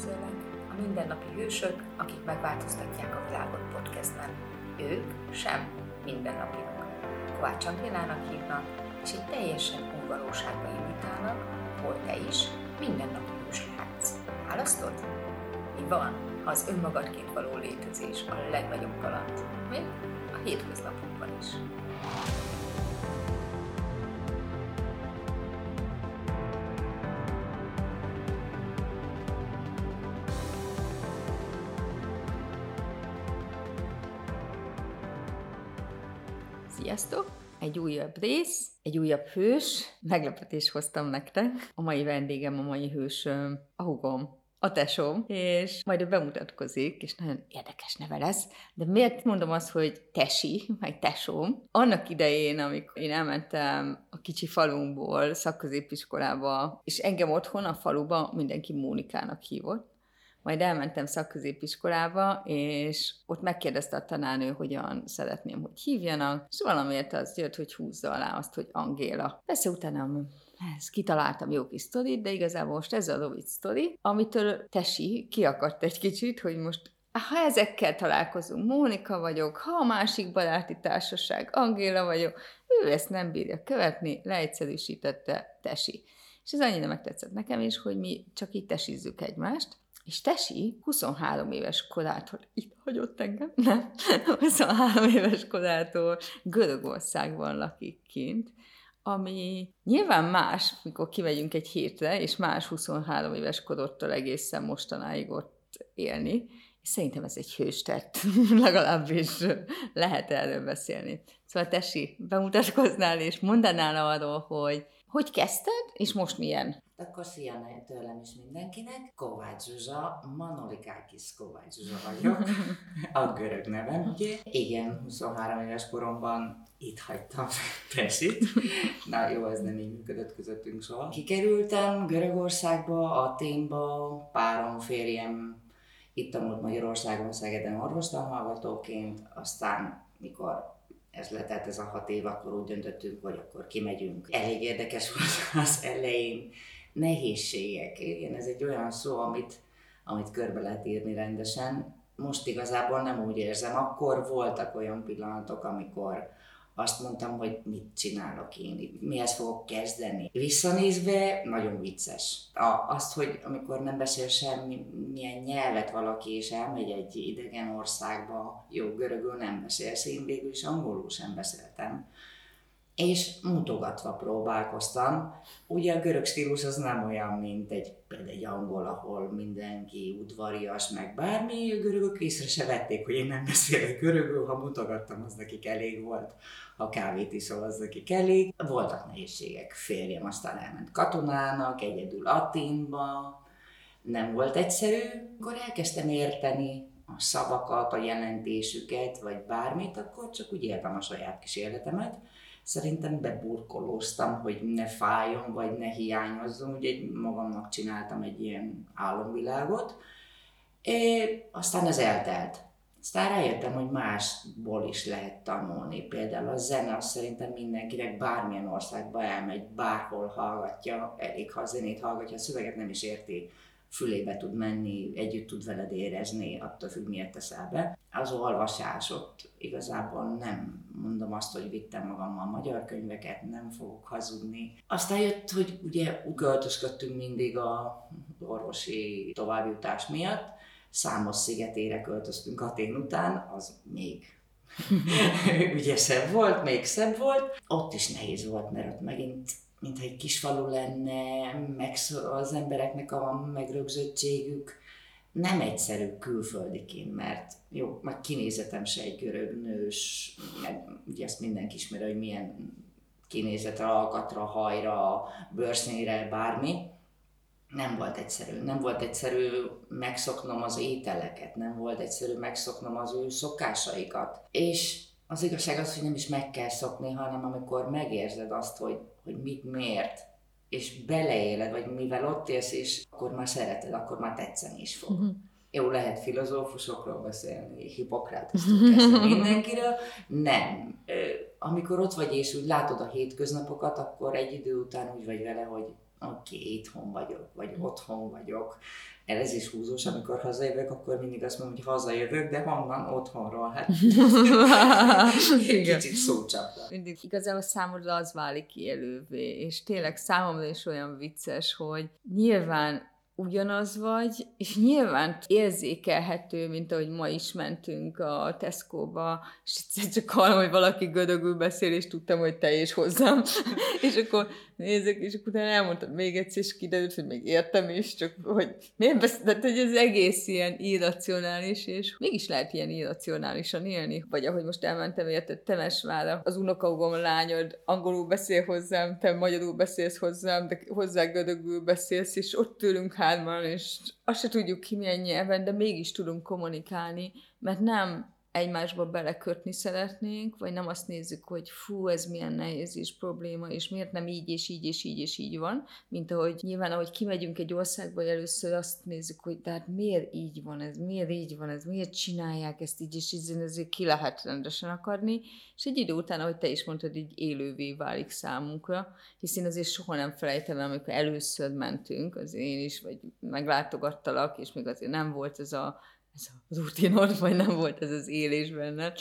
Üdvözöllek! A mindennapi hősök, akik megváltoztatják a világot podcastben. Ők sem mindennapilak. Kovács Angélának hívnak, és egy teljesen új valóságba invitálnak, hol te is mindennapi hős lehetsz. Választod? Mi van, ha az önmagadként való létezés a legnagyobb kaland, még a hétköznapokban is? Sziasztok! Egy újabb rész, egy újabb hős, meglepetés hoztam nektek. A mai vendégem, a mai hősöm, a hugom, a tesóm, és majd ő bemutatkozik, és nagyon érdekes neve lesz. De miért mondom azt, hogy tesi, meg tesóm? Annak idején, amikor én elmentem a kicsi falunkból szakközépiskolába, és engem otthon a faluba mindenki Mónikának hívott, majd elmentem szakközépiskolába, és ott megkérdezte a tanárnő, hogyan szeretném, hogy hívjanak, és valamiért az jött, hogy húzza alá azt, hogy Angéla. Persze utána ezt kitaláltam jó kis sztorit, de igazából most ez a Lovit sztori, amitől Tesi kiakadt egy kicsit, hogy most ha ezekkel találkozunk, Mónika vagyok, ha a másik baráti társaság, Angéla vagyok, ő ezt nem bírja követni, leegyszerűsítette Tesi. És ez annyira megtetszett nekem is, hogy mi csak így tesizzük egymást, és Tesi 23 éves korától, itt hagyott engem, nem, 23 éves korától Görögországban lakik kint, ami nyilván más, mikor kimegyünk egy hétre, és más 23 éves korodtól egészen mostanáig ott élni, és szerintem ez egy hőstett, legalábbis lehet erről beszélni. Szóval Tesi, bemutatkoznál és mondanál arról, hogy hogy kezdted, és most milyen? Akkor szia tőlem is mindenkinek. Kovács Zsuzsa, Manolikákis Kovács Zsuzsa vagyok, a görög nevem, ugye? Igen, 23 éves koromban itt hagytam Tesit. Na jó, ez nem így működött közöttünk soha. Kikerültem Görögországba, Aténba, párom, férjem, itt tanult Magyarországon, Szegeden orvostanhallgatóként, aztán mikor ez letelt ez a hat év, akkor úgy döntöttünk, hogy akkor kimegyünk. Elég érdekes volt az elején, nehézségek. Igen, ez egy olyan szó, amit, amit körbe lehet írni rendesen. Most igazából nem úgy érzem. Akkor voltak olyan pillanatok, amikor azt mondtam, hogy mit csinálok én, mihez fogok kezdeni. Visszanézve nagyon vicces. A, azt, hogy amikor nem beszél semmi, milyen nyelvet valaki, és elmegy egy idegen országba, jó, görögül nem beszélsz, én végül is angolul sem beszéltem és mutogatva próbálkoztam. Ugye a görög stílus az nem olyan, mint egy, például egy angol, ahol mindenki udvarias, meg bármi, a görögök észre se vették, hogy én nem beszélek görögül, ha mutogattam, az nekik elég volt, ha kávét iszol, az nekik elég. Voltak nehézségek, férjem aztán elment katonának, egyedül Aténba, nem volt egyszerű, akkor elkezdtem érteni a szavakat, a jelentésüket, vagy bármit, akkor csak úgy éltem a saját kis életemet szerintem beburkolóztam, hogy ne fájjon, vagy ne hiányozzon, ugye magamnak csináltam egy ilyen álomvilágot. É, aztán ez eltelt. Aztán rájöttem, hogy másból is lehet tanulni. Például a zene, azt szerintem mindenkinek bármilyen országba elmegy, bárhol hallgatja, elég ha a zenét hallgatja, a szöveget nem is érti, fülébe tud menni, együtt tud veled érezni, attól függ, miért teszel be. Az olvasás ott igazából nem mondom azt, hogy vittem magammal magyar könyveket, nem fogok hazudni. Aztán jött, hogy ugye költözködtünk mindig a orvosi továbbjutás miatt, számos szigetére költöztünk Atén után, az még ugye szebb volt, még szebb volt. Ott is nehéz volt, mert ott megint mintha egy kis falu lenne, meg az embereknek a megrögzöttségük nem egyszerű külföldiként, mert jó, meg kinézetem se egy görög nős, meg ugye ezt mindenki ismeri, hogy milyen kinézetre, alkatra, hajra, bőrszínre, bármi. Nem volt egyszerű. Nem volt egyszerű megszoknom az ételeket, nem volt egyszerű megszoknom az ő szokásaikat. És az igazság az, hogy nem is meg kell szokni, hanem amikor megérzed azt, hogy, hogy mit, miért, és beleéled, vagy mivel ott élsz, és akkor már szereted, akkor már tetszeni is fog. Uh-huh. Jó, lehet filozófusokról beszélni, Hipokrátesztől kezdve mindenkiről. Nem. Amikor ott vagy és úgy látod a hétköznapokat, akkor egy idő után úgy vagy vele, hogy oké, okay, itthon vagyok, vagy otthon vagyok. Ez is húzós, amikor hazajövök, akkor mindig azt mondom, hogy hazajövök, de honnan? Otthonról. Hát kicsit szócsapda. Mindig igazából számodra az válik élővé, és tényleg számomra is olyan vicces, hogy nyilván ugyanaz vagy, és nyilván érzékelhető, mint ahogy ma is mentünk a Tesco-ba, és egyszer csak hallom, hogy valaki gödögül beszél, és tudtam, hogy te is hozzám. és akkor nézek, és akkor utána elmondtam még egyszer, és kiderült, hogy még értem is, csak hogy miért beszélt, hogy ez egész ilyen irracionális, és mégis lehet ilyen irracionálisan élni. Vagy ahogy most elmentem, érted, Temesvára, az unokahúgom lányod angolul beszél hozzám, te magyarul beszélsz hozzám, de hozzá gödögül beszélsz, és ott tőlünk hárman, és azt se tudjuk ki milyen nyelven, de mégis tudunk kommunikálni, mert nem egymásba belekötni szeretnénk, vagy nem azt nézzük, hogy fú, ez milyen nehéz és probléma, és miért nem így, és így, és így, és így van, mint ahogy nyilván, ahogy kimegyünk egy országba, először azt nézzük, hogy tehát miért így van ez, miért így van ez, miért csinálják ezt így, és így ezért ki lehet rendesen akarni, és egy idő után, ahogy te is mondtad, így élővé válik számunkra, hiszen azért soha nem felejtem el, amikor először mentünk, az én is, vagy meglátogattalak, és még azért nem volt ez a ez az útinod, vagy nem volt ez az élés benne.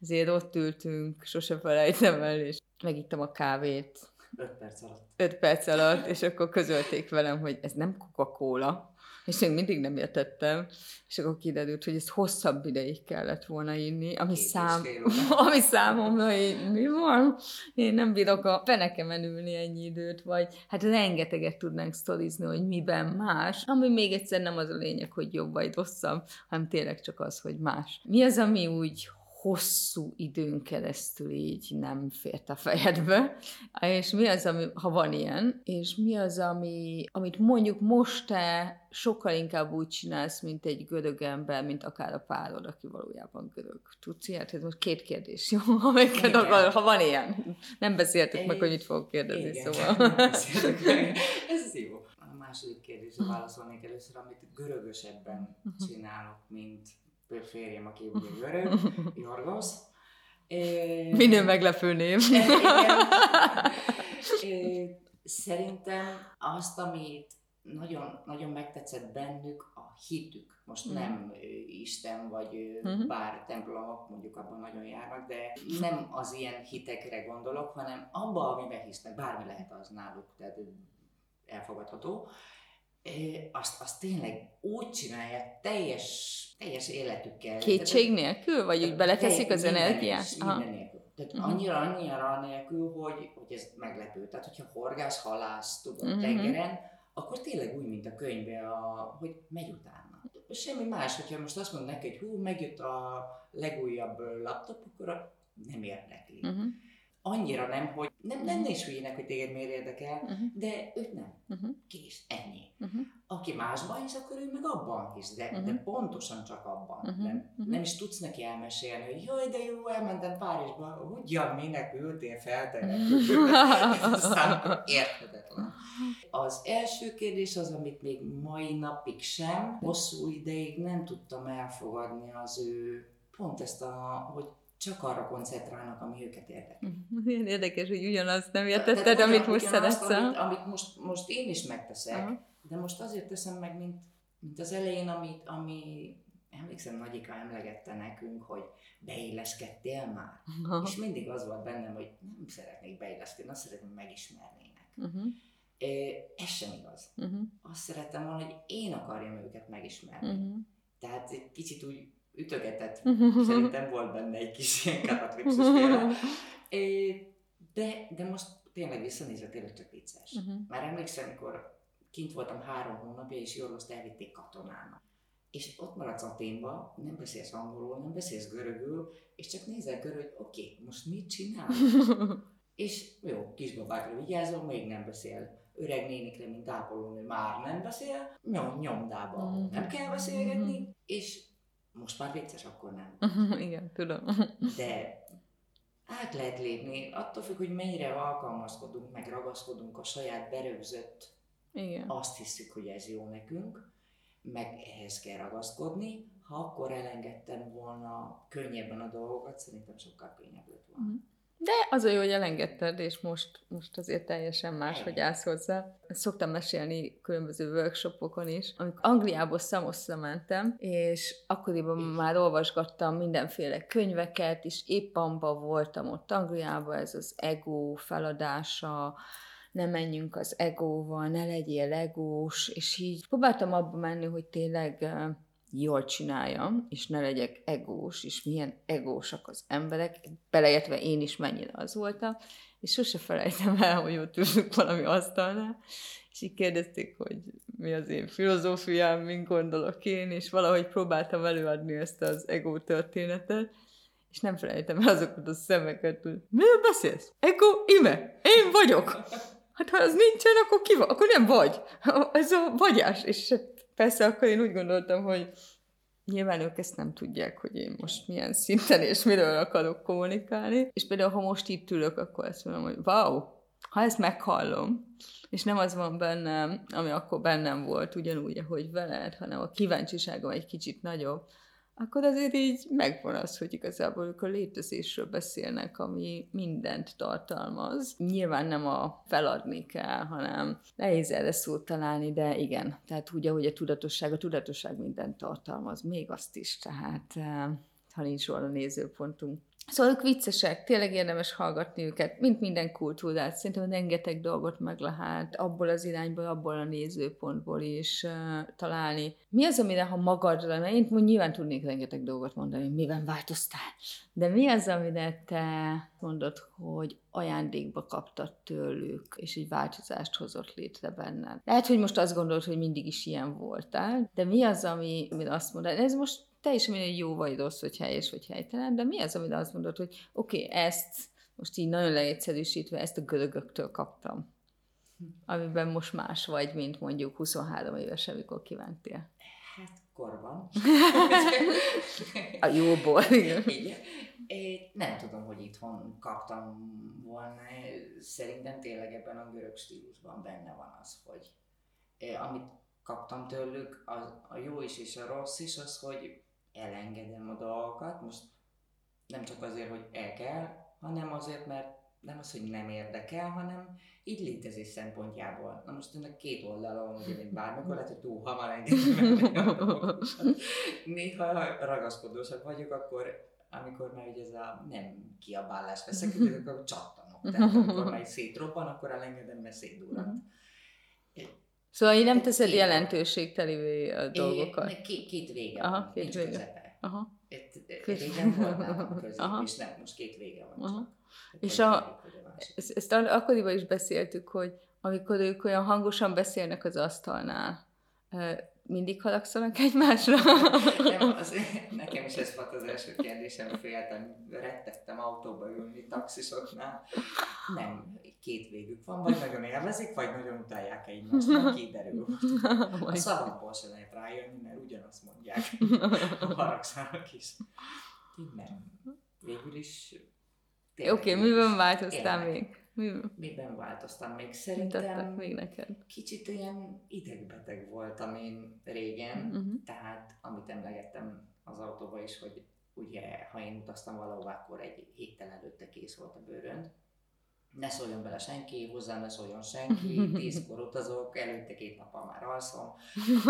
Ezért ott ültünk, sose felejtem el, és megittem a kávét. Öt perc alatt. Öt perc alatt, és akkor közölték velem, hogy ez nem Coca-Cola, és én mindig nem értettem, és akkor kiderült, hogy ez hosszabb ideig kellett volna inni, ami, szám, ami számomra így, mi van? Én nem bírok a fenekemen ülni ennyi időt, vagy hát rengeteget tudnánk sztorizni, hogy miben más, ami még egyszer nem az a lényeg, hogy jobb vagy rosszabb, hanem tényleg csak az, hogy más. Mi az, ami úgy hosszú időn keresztül így nem fért a fejedbe, és mi az, ami, ha van ilyen, és mi az, ami, amit mondjuk most te sokkal inkább úgy csinálsz, mint egy görög ember, mint akár a párod, aki valójában görög. Tudsz ilyet? Ez most két kérdés, jó? Amiket akar, ha van ilyen. Nem beszéltük meg, hogy mit fogok kérdezni, Igen, szóval. Ez jó. A második kérdésre válaszolnék először, amit görögösebben mhm. csinálok, mint férjem, aki ugye görög, Jorgos. Minden meglepő név. Szerintem azt, amit nagyon, nagyon megtetszett bennük, a hitük. Most mm. nem Isten vagy mm-hmm. bár templomok, mondjuk abban nagyon járnak, de nem az ilyen hitekre gondolok, hanem abba, amiben hisznek, bármi lehet az náluk, tehát elfogadható azt, azt tényleg úgy csinálják teljes, teljes életükkel. Kétség nélkül? Vagy úgy beleteszik az energiát? Minden nélkül. Tehát uh-huh. annyira, annyira nélkül, hogy, hogy ez meglepő. Tehát, hogyha horgász, halász, tudod, uh-huh. tengeren, akkor tényleg úgy, mint a könyvben, a, hogy megy utána. Semmi más, hogyha most azt mondom neki, hogy hú, megjött a legújabb laptop, akkor nem érdekli. Uh-huh annyira nem, hogy nem lenne is hülyének, hogy téged miért érdekel, uh-huh. de őt nem. Uh-huh. Kész, ennyi. Uh-huh. Aki másban hisz, akkor ő meg abban hisz, de, uh-huh. de pontosan csak abban. Uh-huh. Nem, uh-huh. nem is tudsz neki elmesélni, hogy jaj, de jó, elmentem Párizsba, ugyan minek ültél fel, te Számomra érthetetlen. Az első kérdés az, amit még mai napig sem, hosszú ideig nem tudtam elfogadni az ő pont ezt a, hogy csak arra koncentrálnak, ami őket érdekel. Milyen érdekes, hogy ugyanazt nem értetted, Tehát, amit most szeretsz. Amit, amit most, most én is megteszek, uh-huh. de most azért teszem meg, mint, mint az elején, amit, ami emlékszem, Nagyika emlegette nekünk, hogy beilleszkedtél már. Uh-huh. És mindig az volt bennem, hogy nem szeretnék beilleszkedni, azt szeretném, megismernének. Uh-huh. Ez sem igaz. Uh-huh. Azt szeretem volna, hogy én akarjam őket megismerni. Uh-huh. Tehát egy kicsit úgy ütögetett. Szerintem volt benne egy kis ilyen de, de most tényleg visszanézve tényleg csak vicces. Uh-huh. Már emlékszem, amikor kint voltam három hónapja, és Jorgoszt elvitték katonának. És ott maradsz Aténba, nem beszélsz angolul, nem beszélsz görögül, és csak nézel körül, hogy oké, okay, most mit csinál? és jó, kisbabákra vigyázom, még nem beszél. Öreg nénikre, mint ápolónő már nem beszél, nyom, nyomdába uh-huh. nem kell beszélgetni, uh-huh. és most már vicces, akkor nem. Igen, tudom. De át lehet lépni, attól függ, hogy mennyire alkalmazkodunk, meg ragaszkodunk a saját berögzött, Igen. azt hiszük, hogy ez jó nekünk, meg ehhez kell ragaszkodni. Ha akkor elengedtem volna könnyebben a dolgokat, szerintem sokkal könnyebb lett volna. Uh-huh. De az a jó, hogy elengedted, és most, most azért teljesen más, hogy állsz hozzá. Szoktam mesélni különböző workshopokon is. Amikor Angliából Szamoszra mentem, és akkoriban már olvasgattam mindenféle könyveket, és épp abban voltam ott Angliában, ez az ego feladása, ne menjünk az egóval, ne legyél egós, és így próbáltam abba menni, hogy tényleg jól csináljam, és ne legyek egós, és milyen egósak az emberek, beleértve én is mennyire az voltam, és sose felejtem el, hogy ott ülünk valami asztalnál, és így kérdezték, hogy mi az én filozófiám, mint gondolok én, és valahogy próbáltam előadni ezt az ego történetet, és nem felejtem el azokat a szemeket, hogy miről beszélsz? Ego, ime, én vagyok. Hát ha az nincsen, akkor ki van? Akkor nem vagy. Ez a vagyás. És Persze akkor én úgy gondoltam, hogy nyilván ők ezt nem tudják, hogy én most milyen szinten és miről akarok kommunikálni. És például, ha most itt ülök, akkor azt mondom, hogy wow, ha ezt meghallom, és nem az van bennem, ami akkor bennem volt, ugyanúgy, ahogy veled, hanem a kíváncsiságom egy kicsit nagyobb, akkor azért így megvan az, hogy igazából ők a létezésről beszélnek, ami mindent tartalmaz. Nyilván nem a feladni kell, hanem nehéz erre szót találni, de igen. Tehát úgy, ahogy a tudatosság, a tudatosság mindent tartalmaz, még azt is, tehát eh, ha nincs róla nézőpontunk. Szóval ők viccesek, tényleg érdemes hallgatni őket, mint minden kultúrát. Szerintem rengeteg dolgot meg lehet abból az irányból, abból a nézőpontból is uh, találni. Mi az, amire, ha magadra, mert én nyilván tudnék rengeteg dolgot mondani, miben változtál, de mi az, amire te mondod, hogy ajándékba kaptad tőlük, és egy változást hozott létre benned. Lehet, hogy most azt gondolod, hogy mindig is ilyen voltál, de mi az, ami, amit azt mondod, ez most teljesen mindegy, jó vagy rossz, vagy helyes, vagy helytelen, de mi az, amit azt mondod, hogy oké, okay, ezt most így nagyon leegyszerűsítve, ezt a görögöktől kaptam, amiben most más vagy, mint mondjuk 23 éves, amikor kiventél. Hát korban. a jóból, igen. nem tudom, hogy itthon kaptam volna. Szerintem tényleg ebben a görög stílusban benne van az, hogy eh, amit kaptam tőlük, az, a jó is és a rossz is, az, hogy elengedem a dolgokat, most nem csak azért, hogy el kell, hanem azért, mert nem az, hogy nem érdekel, hanem így létezés szempontjából. Na most ennek két oldala van, hogy én bármikor lehet, hogy túl hamar engedem Néha ragaszkodósak vagyok, akkor amikor már ugye ez a nem kiabálás veszek, akkor csattanok. Tehát amikor már szétroppan, akkor elengedem, mert szétdurrant. Szóval így nem teszed jelentőségtelivé a dolgokat? Két, két vége Aha, van, két nincs vége. közepe. Aha. Itt, régen volt közép, Aha. és nem, most két vége van Aha. csak. És a, ezt, ezt akkoriban is beszéltük, hogy amikor ők olyan hangosan beszélnek az asztalnál, mindig halagszanak egymásra? Nem, az, nekem is ez volt az első kérdésem, féltem, rettettem autóba ülni taxisoknál. Nem, két végük van, vagy nagyon élvezik, vagy nagyon utálják egymást, meg kiderül. A szavakból se lehet rájönni, mert ugyanazt mondják, haragszanak is. Nem. Végül is... Oké, okay, miben változtál még? Miben? Miben változtam még? Szerintem még neked? kicsit olyan idegbeteg voltam én régen, uh-huh. tehát amit emlegettem az autóba is, hogy ugye, ha én utaztam valahova, akkor egy héttel előtte kész volt a bőrönd. Ne szóljon bele senki, hozzám ne szóljon senki, tízkor utazok, előtte két nappal már alszom,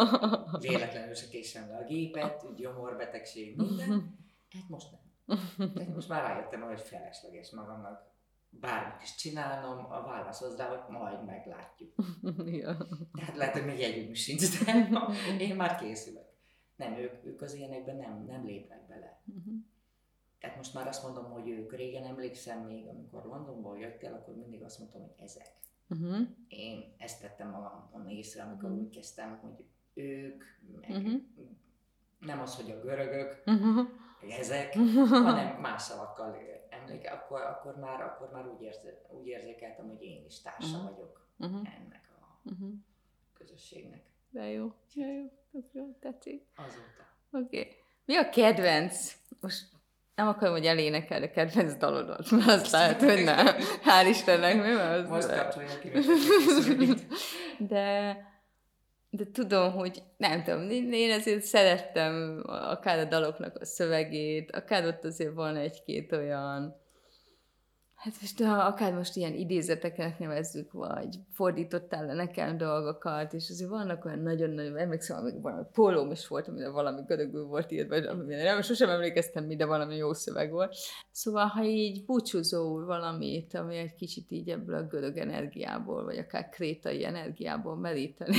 véletlenül se késem le a gépet, gyomorbetegség, minden. Hát most nem. Tehát most már rájöttem, hogy felesleges magamnak bármit is csinálnom, a válasz az rá, hogy majd meglátjuk. ja. Tehát lehet, hogy még jegyünk sincs, de én már készülök. Nem, ők, ők az ilyenekben nem, nem lépnek bele. Uh-huh. Tehát most már azt mondom, hogy ők régen emlékszem még, amikor Londonból jöttél, akkor mindig azt mondtam, hogy ezek. Uh-huh. Én ezt tettem magamon észre, amikor uh-huh. úgy kezdtem, hogy ők, meg uh-huh. nem az, hogy a görögök, uh-huh. ezek, hanem más szavakkal emléke, akkor, akkor, már, akkor már úgy, érze, úgy érzékeltem, hogy én is társa uh-huh. vagyok uh-huh. ennek a uh-huh. közösségnek. De jó, de jó, tök jó, tetszik. Azóta. Oké. Okay. Mi a kedvenc? Most nem akarom, hogy elénekel a kedvenc dalodat, mert azt lehet, hogy nem. Hál' Istennek, mi az? Most kapcsolja ki. De, de tudom, hogy nem tudom, én azért szerettem akár a daloknak a szövegét, akár ott azért van egy-két olyan Hát most ha akár most ilyen idézeteknek nevezzük, vagy fordítottál le nekem dolgokat, és azért vannak olyan nagyon-nagyon, emlékszem, amíg valami pólóm is volt, amire valami görögül volt írva, amire nem, sosem emlékeztem mi, de valami jó szöveg volt. Szóval, ha így búcsúzó valamit, ami egy kicsit így ebből a görög energiából, vagy akár krétai energiából meríteni,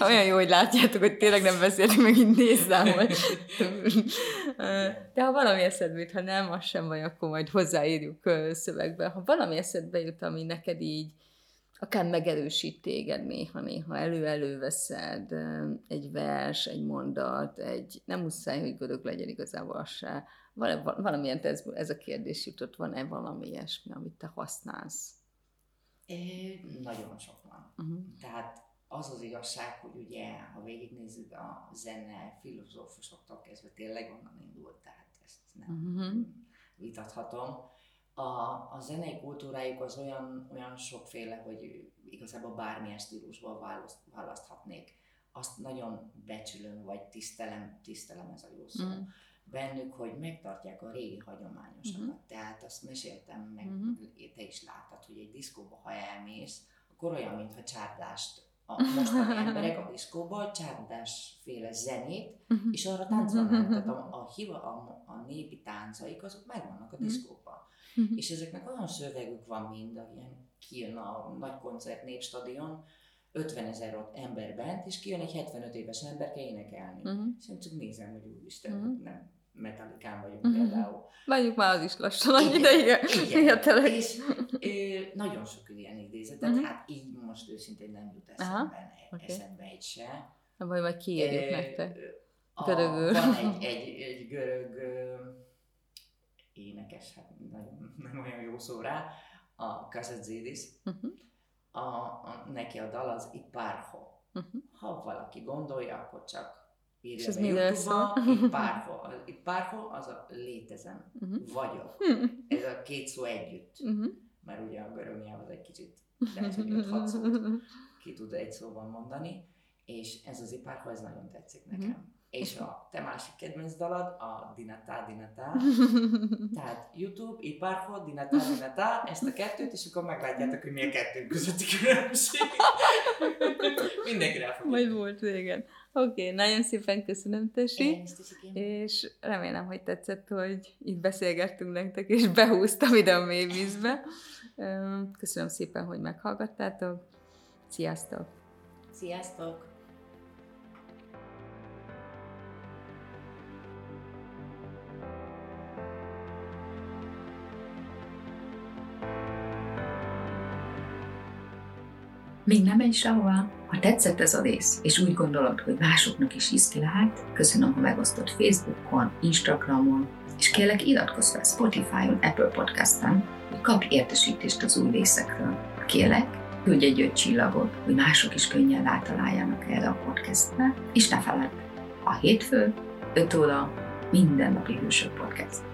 olyan jó, hogy látjátok, hogy tényleg nem beszéltünk, meg így nézzám, hogy... De ha valami eszedbe ha nem, az sem vagy, akkor majd hozzáírjuk szövegbe. Ha valami eszedbe jut, ami neked így akár megerősít téged néha-néha, elő-előveszed egy vers, egy mondat, egy, nem muszáj, hogy görög legyen igazából az se. Valamilyen ez, ez a kérdés jutott, van-e valami ilyesmi, amit te használsz? É, nagyon sok van. Uh-huh. Tehát az az igazság, hogy ugye, ha végignézzük a zene filozófusoktól kezdve, tényleg onnan indult, tehát ezt nem uh-huh. vitathatom. A, a zenei kultúrájuk az olyan, olyan sokféle, hogy igazából bármilyen stílusból választ, választhatnék. Azt nagyon becsülöm, vagy tisztelem, tisztelem ez a jó szó. Uh-huh. Bennük, hogy megtartják a régi hagyományosakat. Uh-huh. Tehát azt meséltem, meg uh-huh. te is láttad, hogy egy diszkóba, ha elmész, akkor olyan, mintha csárdást a mostani emberek a diszkóba féle zenét, uh-huh. és arra táncolnak. Tehát a, a, hiva, a, a népi táncaik, azok megvannak a diszkóban. Uh-huh. És ezeknek olyan szövegük van mind, ilyen kijön a nagy koncert népstadion, 50 ezer ember bent, és kijön egy 75 éves ember, kell énekelni. Uh-huh. És én csak nézem, hogy úristen, uh-huh. nem metalikán vagyunk uh-huh. például. Mondjuk már az is lassan annyi ideje. Igen. És ö, nagyon sok ilyen idézetet, uh-huh. hát így most őszintén nem jut eszembe, Aha, okay. eszembe egy se. Vagy majd kiírjuk nektek. Görögül. Van egy, egy, egy görög énekes, hát nagyon, nem olyan jó szó rá, a Kazadzidis. Uh-huh. A, a, neki a dal az Iparho. Uh-huh. Ha valaki gondolja, akkor csak írja És? Itt bárhol. Itt bárhol az a létezem, uh-huh. vagyok. Uh-huh. Ez a két szó együtt. Uh-huh. Mert ugye a görög nyelv az egy kicsit, lehet, hogy öt hat szót ki tud egy szóban mondani, és ez az ipárho, ez nagyon tetszik nekem. Uh-huh. És a te másik kedvenc dalad, a Dinatá, Dinatá. Tehát YouTube, Ipárho, Dinatá, Dinatá, ezt a kettőt, és akkor meglátjátok, hogy mi a kettő közötti különbség. Mindenki rá fog. Majd volt, igen. Oké, okay, nagyon szépen köszönöm, Tesi, és remélem, hogy tetszett, hogy itt beszélgettünk nektek, és behúztam ide a mély vízbe. Köszönöm szépen, hogy meghallgattátok. Sziasztok! Sziasztok! Még nem menj sehová! Ha tetszett ez a rész, és úgy gondolod, hogy másoknak is ízki lehet, köszönöm, ha megosztod Facebookon, Instagramon, és kérlek iratkozz fel Spotify-on, Apple Podcast-en, hogy kapj értesítést az új részekről. Kérlek, küldj egy öt csillagot, hogy mások is könnyen rátaláljanak erre a podcastre, és ne feledd, a hétfő, 5 óra, mindennapi hősök podcast.